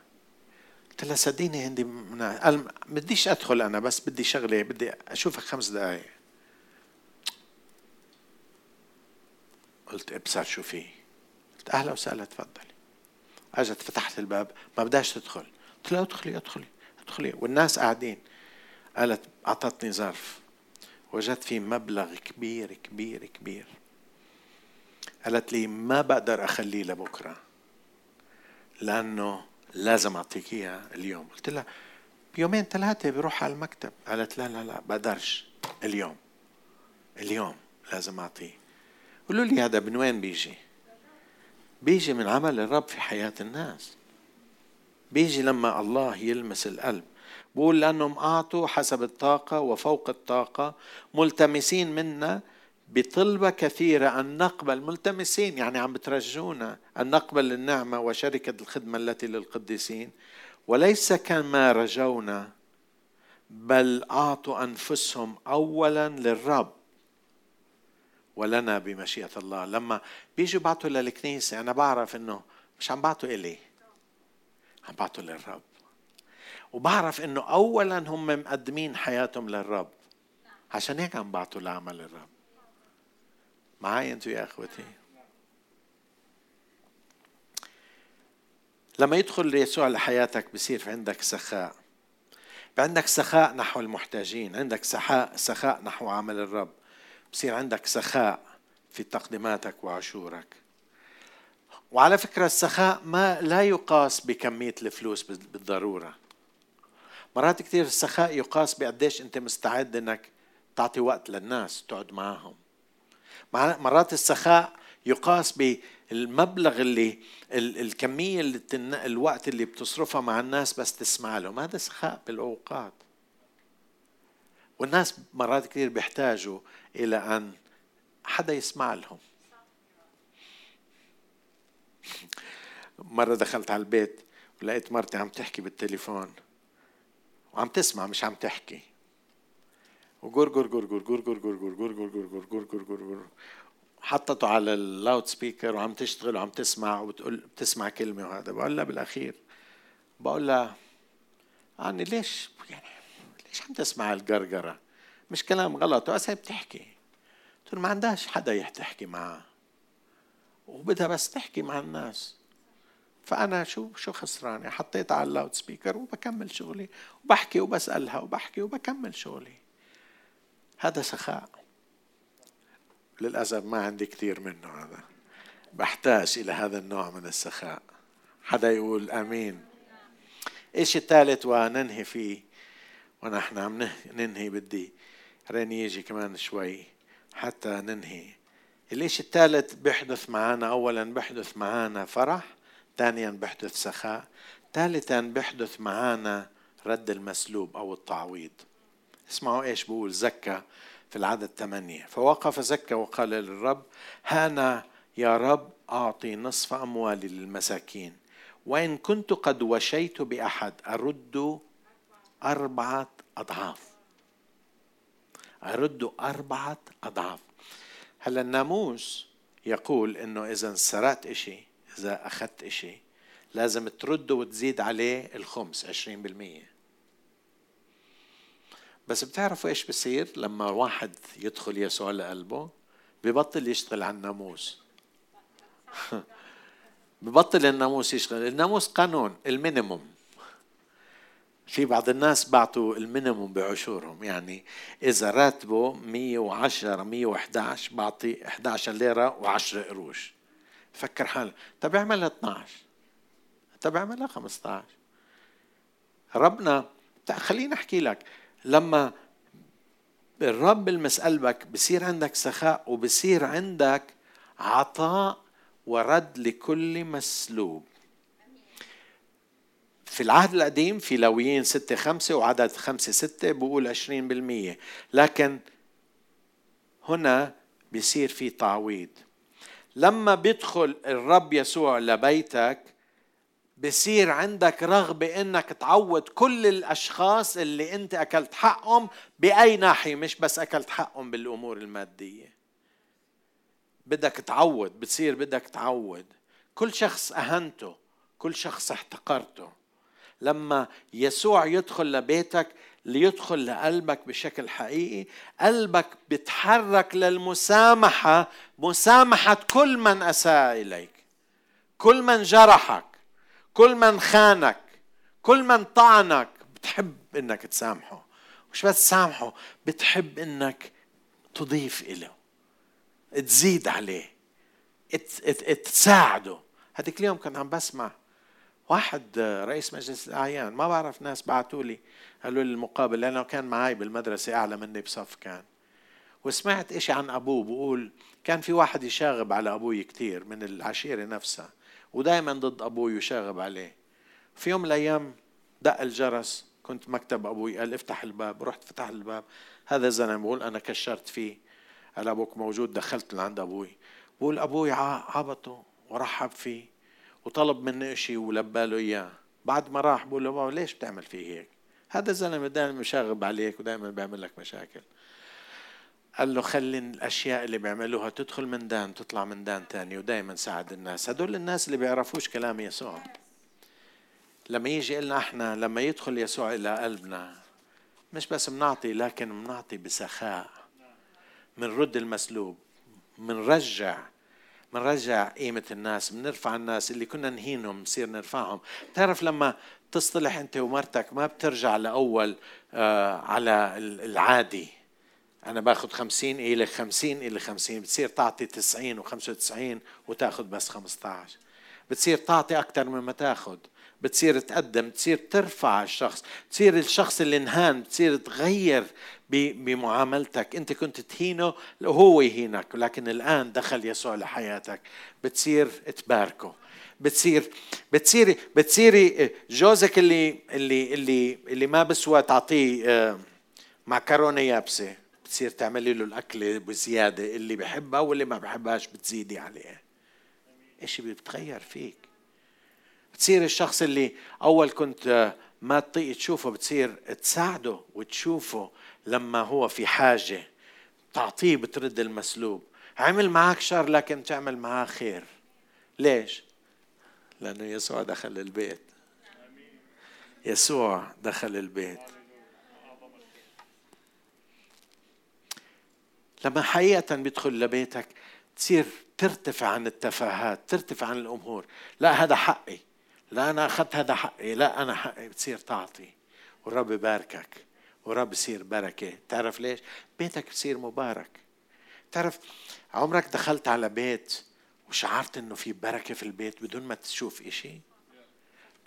قلت له صدقيني عندي. قال بديش أدخل أنا بس بدي شغلة بدي أشوفك خمس دقائق قلت ابصر شو في قلت أهلا وسهلا تفضلي. اجت فتحت الباب ما بدهاش تدخل. قلت لها ادخلي ادخلي ادخلي. والناس قاعدين. قالت أعطتني ظرف. وجدت فيه مبلغ كبير كبير كبير. قالت لي ما بقدر أخليه لبكرة. لأنه لازم أعطيك اياه اليوم. قلت لها بيومين ثلاثة بروح على المكتب. قالت لا لا لا بقدرش. اليوم. اليوم لازم أعطيه. قولوا لي هذا من وين بيجي؟ بيجي من عمل الرب في حياة الناس. بيجي لما الله يلمس القلب. بقول لأنهم أعطوا حسب الطاقة وفوق الطاقة. ملتمسين منا بطلبة كثيرة أن نقبل. ملتمسين يعني عم بترجونا أن نقبل النعمة وشركة الخدمة التي للقديسين. وليس كما رجونا بل أعطوا أنفسهم أولا للرب. ولنا بمشيئة الله. لما بيجوا بعتوا للكنيسة أنا بعرف إنه مش عم بعتوا إلي عم بعطوا للرب. وبعرف إنه اولا هم مقدمين حياتهم للرب. عشان هيك عم بعطوا لعمل الرب. معي أنتوا يا أخوتي؟ لما يدخل يسوع لحياتك بصير في عندك سخاء. عندك سخاء نحو المحتاجين عندك سخاء سخاء نحو عمل الرب. بصير عندك سخاء في تقديماتك وعشورك. وعلى فكرة السخاء ما لا يقاس بكمية الفلوس بالضرورة. مرات كثير السخاء يقاس بقديش أنت مستعد أنك تعطي وقت للناس تقعد معهم مرات السخاء يقاس بالمبلغ اللي الكمية اللي الوقت اللي بتصرفها مع الناس بس تسمع لهم. هذا سخاء بالأوقات. والناس مرات كثير بيحتاجوا إلى أن حدا يسمع لهم مرة دخلت على البيت ولقيت مرتي عم تحكي بالتليفون وعم تسمع مش عم تحكي وجر جر جر جر جر جر جر جر جر جر جر جر جر جر جر حطته على ال loud speaker وعم تشتغل وعم تسمع وبتقول بتسمع كلمة وهذا بقول لها بالأخير بقول لها يعني ليش يعني ليش عم تسمع الجرجرة مش كلام غلط. بس هي بتحكي. قلت ما عندهاش حدا تحكي معه وبدها بس تحكي مع الناس. فأنا شو شو خسرانة؟ حطيت على اللاود سبيكر وبكمل شغلي. وبحكي وبسألها وبحكي وبكمل شغلي. هذا سخاء. للأسف ما عندي كثير منه هذا. بحتاج إلى هذا النوع من السخاء. حدا يقول آمين. إيش الثالث وننهي فيه؟ ونحن عم ننهي بدي. راني يجي كمان شوي حتى ننهي. الإيش الثالث بيحدث معنا أولا بيحدث معنا فرح ثانيا بيحدث سخاء ثالثا بيحدث معنا رد المسلوب أو التعويض. اسمعوا إيش بقول زكى في العدد ثمانية فوقف زكى وقال للرب هانا يا رب أعطي نصف أموالي للمساكين. وإن كنت قد وشيت بأحد أرد أربعة أضعاف. أرد أربعة أضعاف. هلا الناموس يقول إنه إذا سرقت إشي إذا أخذت إشي لازم ترده وتزيد عليه الخمس عشرين بالمية. بس بتعرفوا إيش بصير لما واحد يدخل يسوع لقلبه؟ ببطل يشتغل على الناموس. [laughs] ببطل الناموس يشتغل. الناموس قانون ال minimum. في بعض الناس بعطوا ال minimum بعشورهم. يعني إذا راتبه 110 111 بعطي 11 ليرة و10 قروش. فكر حاله. طب اعملها 12 طب اعملها 15 ربنا خليني أحكي لك. لما الرب بلمس قلبك بصير عندك سخاء وبصير عندك عطاء ورد لكل مسلوب. في العهد القديم في لويين ستة خمسة وعدد خمسة ستة بقول عشرين بالمية. لكن هنا بيصير في تعويض. لما بيدخل الرب يسوع لبيتك بصير عندك رغبة إنك تعوض كل الأشخاص اللي أنت أكلت حقهم بأي ناحية مش بس أكلت حقهم بالأمور المادية. بدك تعوض بتصير بدك تعوض. كل شخص أهنته كل شخص احتقرته. لما يسوع يدخل لبيتك ليدخل لقلبك بشكل حقيقي قلبك بتحرك للمسامحة مسامحة كل من أساء إليك كل من جرحك كل من خانك كل من طعنك. بتحب إنك تسامحه. مش بس تسامحه بتحب إنك تضيف له تزيد عليه تساعده. هذيك اليوم كنت عم بسمع واحد رئيس مجلس الأعيان ما بعرف ناس بعثوا لي قالوا لي المقابل لأنه كان معي بالمدرسة أعلى مني بصف كان. وسمعت إشي عن أبوه بقول كان في واحد يشاغب على أبوي كثير من العشيرة نفسها ودائما ضد أبوي يشاغب عليه. في يوم من الأيام دق الجرس كنت مكتب أبوي قال افتح الباب رحت فتح الباب. هذا الزلمة بقول أنا كشرت فيه قال أبوك موجود دخلت لعند أبوي. بقول أبوي عبطه ورحب فيه. وطلب مني شيء ولبى له إياه. بعد ما راح بقول له بابا ليش بتعمل فيه هيك؟ هذا الزلمة دائما مشاغب عليك ودائما بيعمل لك مشاكل. قال له خلي الأشياء اللي بيعملوها تدخل من دان تطلع من دان تاني ودائما ساعد الناس. هدول الناس اللي بيعرفوش كلام يسوع. لما يجي لنا إحنا لما يدخل يسوع إلى قلبنا مش بس بنعطي لكن بنعطي بسخاء منرد المسلوب منرجع منرجع قيمة الناس بنرفع الناس اللي كنا نهينهم نصير نرفعهم. تعرف لما تصطلح أنت ومرتك ما بترجع لأول آه على العادي. أنا باخذ خمسين إلى خمسين إلى خمسين بتصير تعطي تسعين وخمسة وتسعين وتأخذ بس خمسة عشر بتصير تعطي أكثر مما تأخذ. بتصير تقدم بتصير ترفع الشخص. بتصير الشخص اللي انهان بتصير تغير بمعاملتك. انت كنت تهينه هو يهينك لكن الآن دخل يسوع لحياتك. بتصير تباركه. بتصير بتصيري بتصيري جوزك اللي اللي اللي اللي ما بسوى تعطيه آه، معكرونه يابسة. بتصير تعملي له الأكلة بزيادة. اللي بحبها واللي ما بحبهاش بتزيدي عليه إشي بيتغير فيك. بتصير الشخص اللي أول كنت ما تطيق تشوفه بتصير تساعده وتشوفه. لما هو في حاجة تعطيه بترد المسلوب. عمل معك شر لكن تعمل معاه خير. ليش؟ لأنه يسوع دخل البيت. يسوع دخل البيت. لما حقيقة بيدخل لبيتك تصير ترتفع عن التفاهات ترتفع عن الأمور. لا هذا حقي. لا أنا أخذت هذا حقي. لا أنا حقي. بتصير تعطي. والرب يباركك. والرب يصير بركة. تعرف ليش؟ بيتك بصير مبارك. تعرف عمرك دخلت على بيت وشعرت إنه في بركة في البيت بدون ما تشوف إشي؟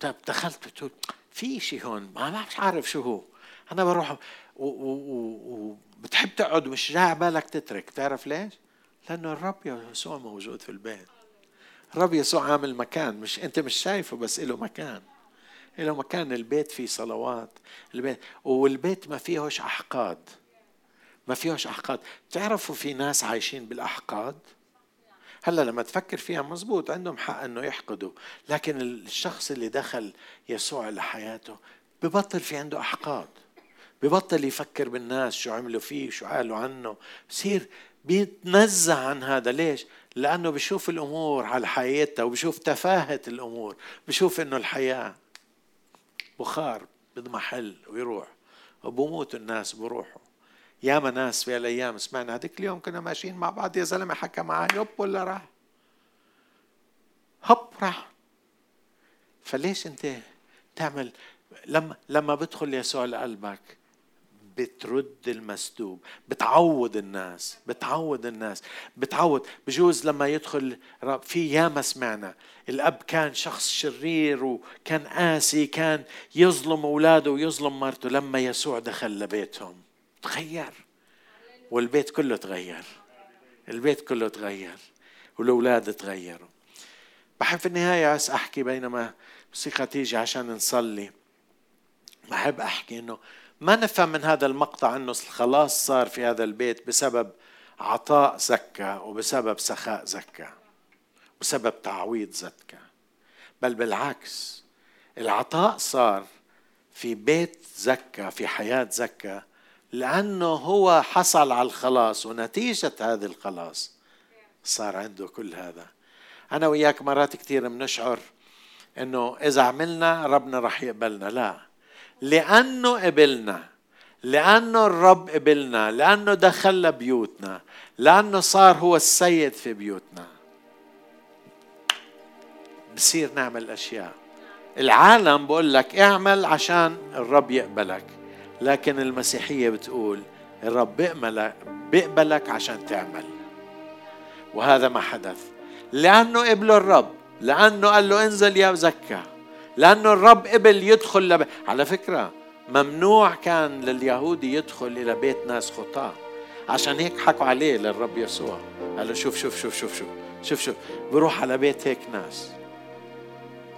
طيب دخلت بتقول في شيء هون ما مش عارف شو هو. أنا بروح وبتحب تقعد ومش جاي بالك تترك. تعرف ليش؟ لأنه الرب يسوع موجود في البيت. الرب يسوع عامل مكان. مش أنت مش شايفه بس له مكان. له مكان البيت فيه صلوات البيت والبيت ما فيهوش أحقاد. ما فيهوش أحقاد. تعرفوا في ناس عايشين بالأحقاد؟ هلا لما تفكر فيها مزبوط عندهم حق إنه يحقدوا. لكن الشخص اللي دخل يسوع لحياته ببطل في عنده أحقاد. ببطل يفكر بالناس شو عملوا فيه شو قالوا عنه. بصير بيتنزه عن هذا. ليش؟ لأنه بشوف الأمور على حقيقتها وبشوف تفاهة الأمور. بشوف إنه الحياة بخار بضمحل ويروح. وبموت الناس بروحوا ياما ناس في الأيام سمعنا هذيك اليوم كنا ماشيين مع بعض يا زلمة حكى معي يب ولا راح؟ هب راح. فليش أنت تعمل؟ لما لما بدخل يسوع لقلبك بترد المسلوب بتعود الناس بتعود الناس بتعود بجوز لما يدخل في ياما سمعنا الأب كان شخص شرير وكان قاسي كان يظلم أولاده ويظلم مرته لما يسوع دخل لبيتهم تغير والبيت كله تغير البيت كله تغير والأولاد تغيروا. بحب في النهاية بس أحكي بينما موسيقى تيجي عشان نصلي. بحب أحكي إنه ما نفهم من هذا المقطع إنه الخلاص صار في هذا البيت بسبب عطاء زكا وبسبب سخاء زكا بسبب تعويض زكا. بل بالعكس العطاء صار في بيت زكا في حياة زكا لأنه هو حصل على الخلاص ونتيجة هذا الخلاص صار عنده كل هذا. أنا وياك مرات كثير بنشعر إنه إذا عملنا ربنا رح يقبلنا. لا لأنه قبلنا لأنه الرب قبلنا لأنه دخل بيوتنا لأنه صار هو السيد في بيوتنا. بصير نعمل أشياء. العالم بقول لك اعمل عشان الرب يقبلك. لكن المسيحية بتقول الرب بيقبلك, بيقبلك عشان تعمل. وهذا ما حدث. لأنه قبله الرب لأنه قال له انزل يا زكا. لأنه الرب قبل يدخل لب... على فكرة ممنوع كان لليهودي يدخل إلى بيت ناس خطاة. عشان هيك حكوا عليه للرب يسوع. قال له شوف شوف شوف شوف شوف شوف شوف بروح على بيت هيك ناس.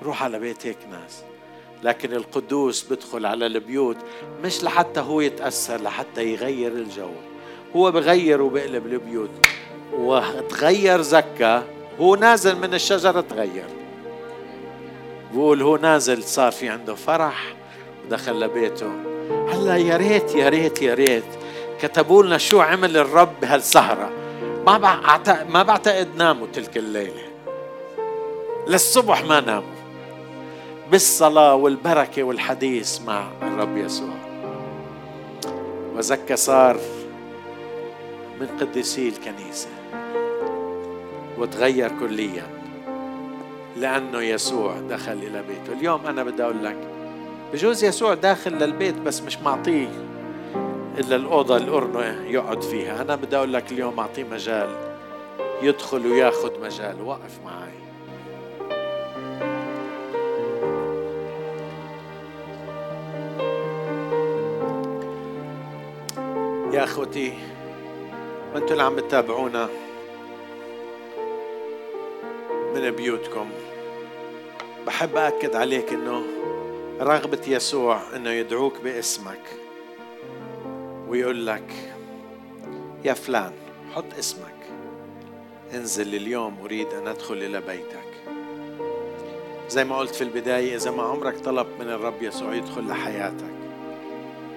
روح على بيت هيك ناس. لكن القدوس بدخل على البيوت مش لحتى هو يتأثر لحتى يغير الجو. هو بغير وبقلب البيوت. وتغير زكا هو نازل من الشجرة تغير. بقول هو نازل صار في عنده فرح ودخل لبيته. هلا يا ريت يا ريت يا ريت. كتبوا لنا شو عمل الرب بهالسهرة. ما ما بعتقد ناموا تلك الليلة. للصبح ما ناموا. بالصلاة والبركة والحديث مع الرب يسوع. وزكى صار من قديسي الكنيسة. وتغير كليا. لأنه يسوع دخل إلى بيته. اليوم أنا بدي أقول لك بجوز يسوع داخل للبيت بس مش معطيه إلا الأوضة القرنة يقعد فيها. أنا بدي أقول لك اليوم أعطيه مجال يدخل وياخذ مجال. وقف معي. يا أخوتي وأنتم اللي عم تتابعونا من بيوتكم. بحب أكد عليك إنه رغبة يسوع إنه يدعوك باسمك ويقول لك يا فلان حط اسمك. انزل اليوم أريد أن أدخل إلى بيتك. زي ما قلت في البداية إذا ما عمرك طلبت من الرب يسوع يدخل لحياتك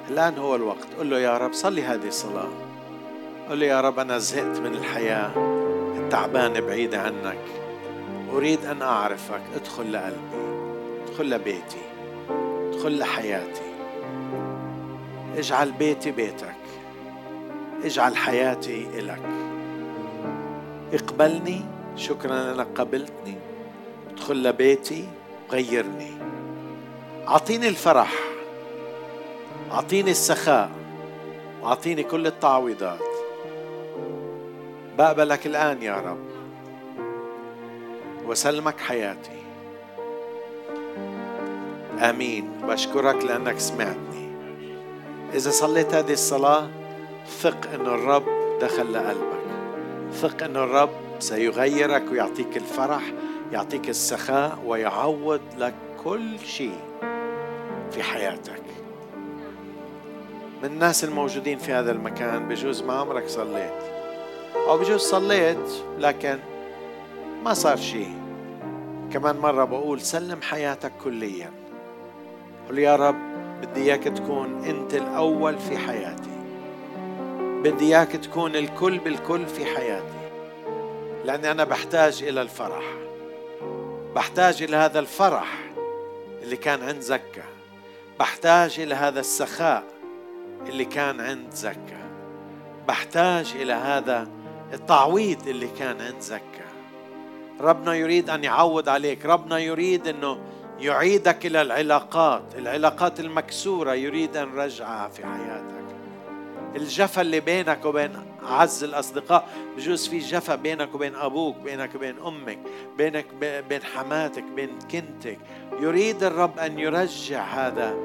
الآن هو الوقت. قل له يا رب صلي هذه الصلاة. قل له يا رب أنا زهقت من الحياة التعبانة بعيدة عنك. أريد أن أعرفك. ادخل لقلبي. ادخل لبيتي. ادخل لحياتي. اجعل بيتي بيتك. اجعل حياتي إلك. اقبلني. شكرا أنك قبلتني. ادخل لبيتي. غيرني. أعطيني الفرح. أعطيني السخاء. وأعطيني كل التعويضات. بقبلك الآن يا رب. وسلمك حياتي. آمين. بشكرك لأنك سمعتني. إذا صليت هذه الصلاة ثق إن الرب دخل لقلبك. ثق إن الرب سيغيرك ويعطيك الفرح يعطيك السخاء ويعوض لك كل شيء في حياتك. من الناس الموجودين في هذا المكان بجوز ما عمرك صليت؟ أو بجوز صليت لكن ما صار شيء. كمان مرة بقول سلم حياتك كليا. قل يا رب بدي إياك تكون أنت الأول في حياتي. بدي إياك تكون الكل بالكل في حياتي. لأني أنا بحتاج إلى الفرح. بحتاج إلى هذا الفرح اللي كان عند زكا. بحتاج إلى هذا السخاء اللي كان عند زكا. بحتاج إلى هذا التعويض اللي كان عند زكا. ربنا يريد أن يعوض عليك. ربنا يريد إنه يعيدك إلى العلاقات. العلاقات المكسورة يريد أن يرجعها في حياتك. الجفا اللي بينك وبين أعز الأصدقاء بجوز في جفا بينك وبين أبوك بينك وبين أمك بينك بين حماتك بين كنتك. يريد الرب أن يرجع هذا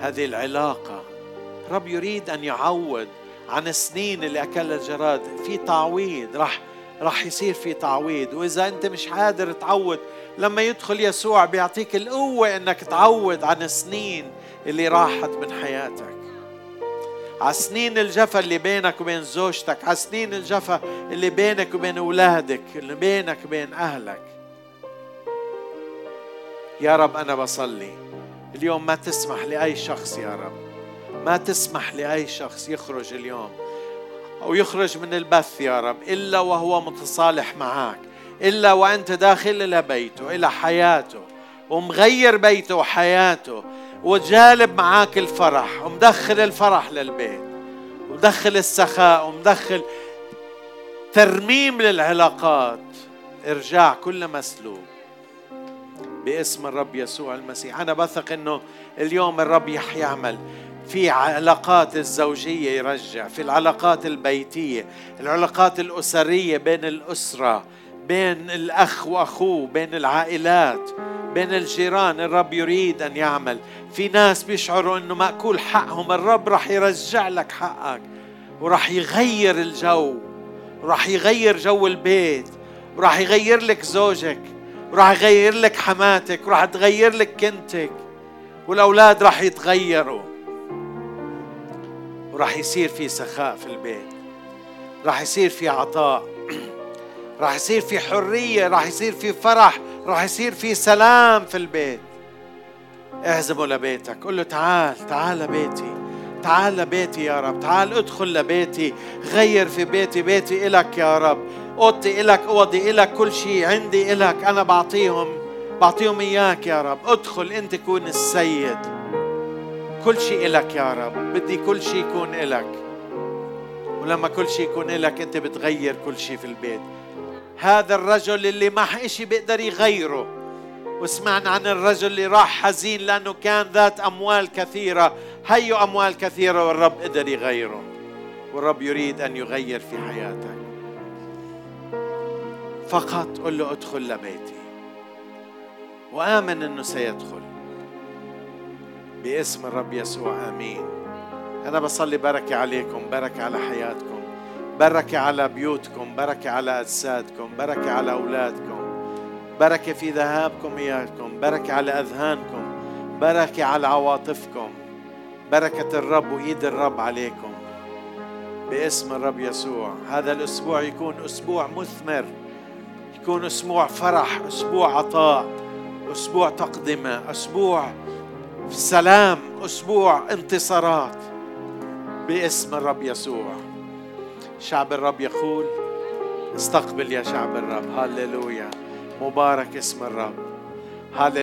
هذه العلاقة. الرب يريد أن يعوض عن السنين اللي أكلها الجراد. في تعويض. راح راح يصير في تعويض. وإذا أنت مش قادر تعوض لما يدخل يسوع بيعطيك القوة إنك تعوض عن السنين اللي راحت من حياتك. على سنين الجفا اللي بينك وبين زوجتك على سنين الجفا اللي بينك وبين أولادك اللي بينك وبين أهلك. يا رب أنا بصلي. اليوم ما تسمح لأي شخص يا رب. ما تسمح لأي شخص يخرج اليوم. أو يخرج من البث يا رب إلا وهو متصالح معك إلا وأنت داخل إلى بيته إلى حياته ومغير بيته وحياته وجالب معاك الفرح ومدخل الفرح للبيت ومدخل السخاء ومدخل ترميم للعلاقات. ارجاع كل مسلوب باسم الرب يسوع المسيح. أنا بثق إنه اليوم الرب يعمل في علاقات الزوجية يرجع في العلاقات البيتية العلاقات الأسرية بين الأسرة بين الأخ وأخوه بين العائلات بين الجيران الرب يريد أن يعمل. في ناس بيشعروا إنه مأكول حقهم الرب راح يرجع لك حقك وراح يغير الجو وراح يغير جو البيت وراح يغير لك زوجك وراح يغير لك حماتك وراح تغير لك كنتك والأولاد راح يتغيروا. وراح يصير في سخاء في البيت. راح يصير في عطاء. [clears throat] راح يصير في حرية. راح يصير في فرح. راح يصير في سلام في البيت. اعزمه لبيتك. قل له تعال تعال لبيتي. تعال لبيتي يا رب. تعال ادخل لبيتي. غير في بيتي. بيتي إلك يا رب. أوضتي إلك أوضي إلك كل شيء عندي إلك. أنا بعطيهم بعطيهم إياك يا رب. ادخل أنت كون السيد. كل شيء إلك يا رب. بدي كل شيء يكون إلك. ولما كل شيء يكون إلك أنت بتغير كل شيء في البيت. هذا الرجل اللي ما إشي بيقدر يغيره. وسمعنا عن الرجل اللي راح حزين لأنه كان ذات أموال كثيرة. هيو أموال كثيرة والرب قدر يغيره. والرب يريد أن يغير في حياتك. فقط قل له ادخل لبيتي. وآمن أنه سيدخل. باسم الرب يسوع آمين. أنا بصلي بركة عليكم بركة على حياتكم بركة على بيوتكم بركة على أجسادكم بركة على أولادكم بركة في ذهابكم إياكم بركة على أذهانكم بركة على عواطفكم. بركة الرب وإيد الرب عليكم. باسم الرب يسوع. هذا الأسبوع يكون أسبوع مثمر يكون أسبوع فرح أسبوع عطاء أسبوع تقدمة أسبوع سلام أسبوع انتصارات. باسم الرب يسوع. شعب الرب يقول استقبل يا شعب الرب. هللويا. مبارك اسم الرب. هللويا.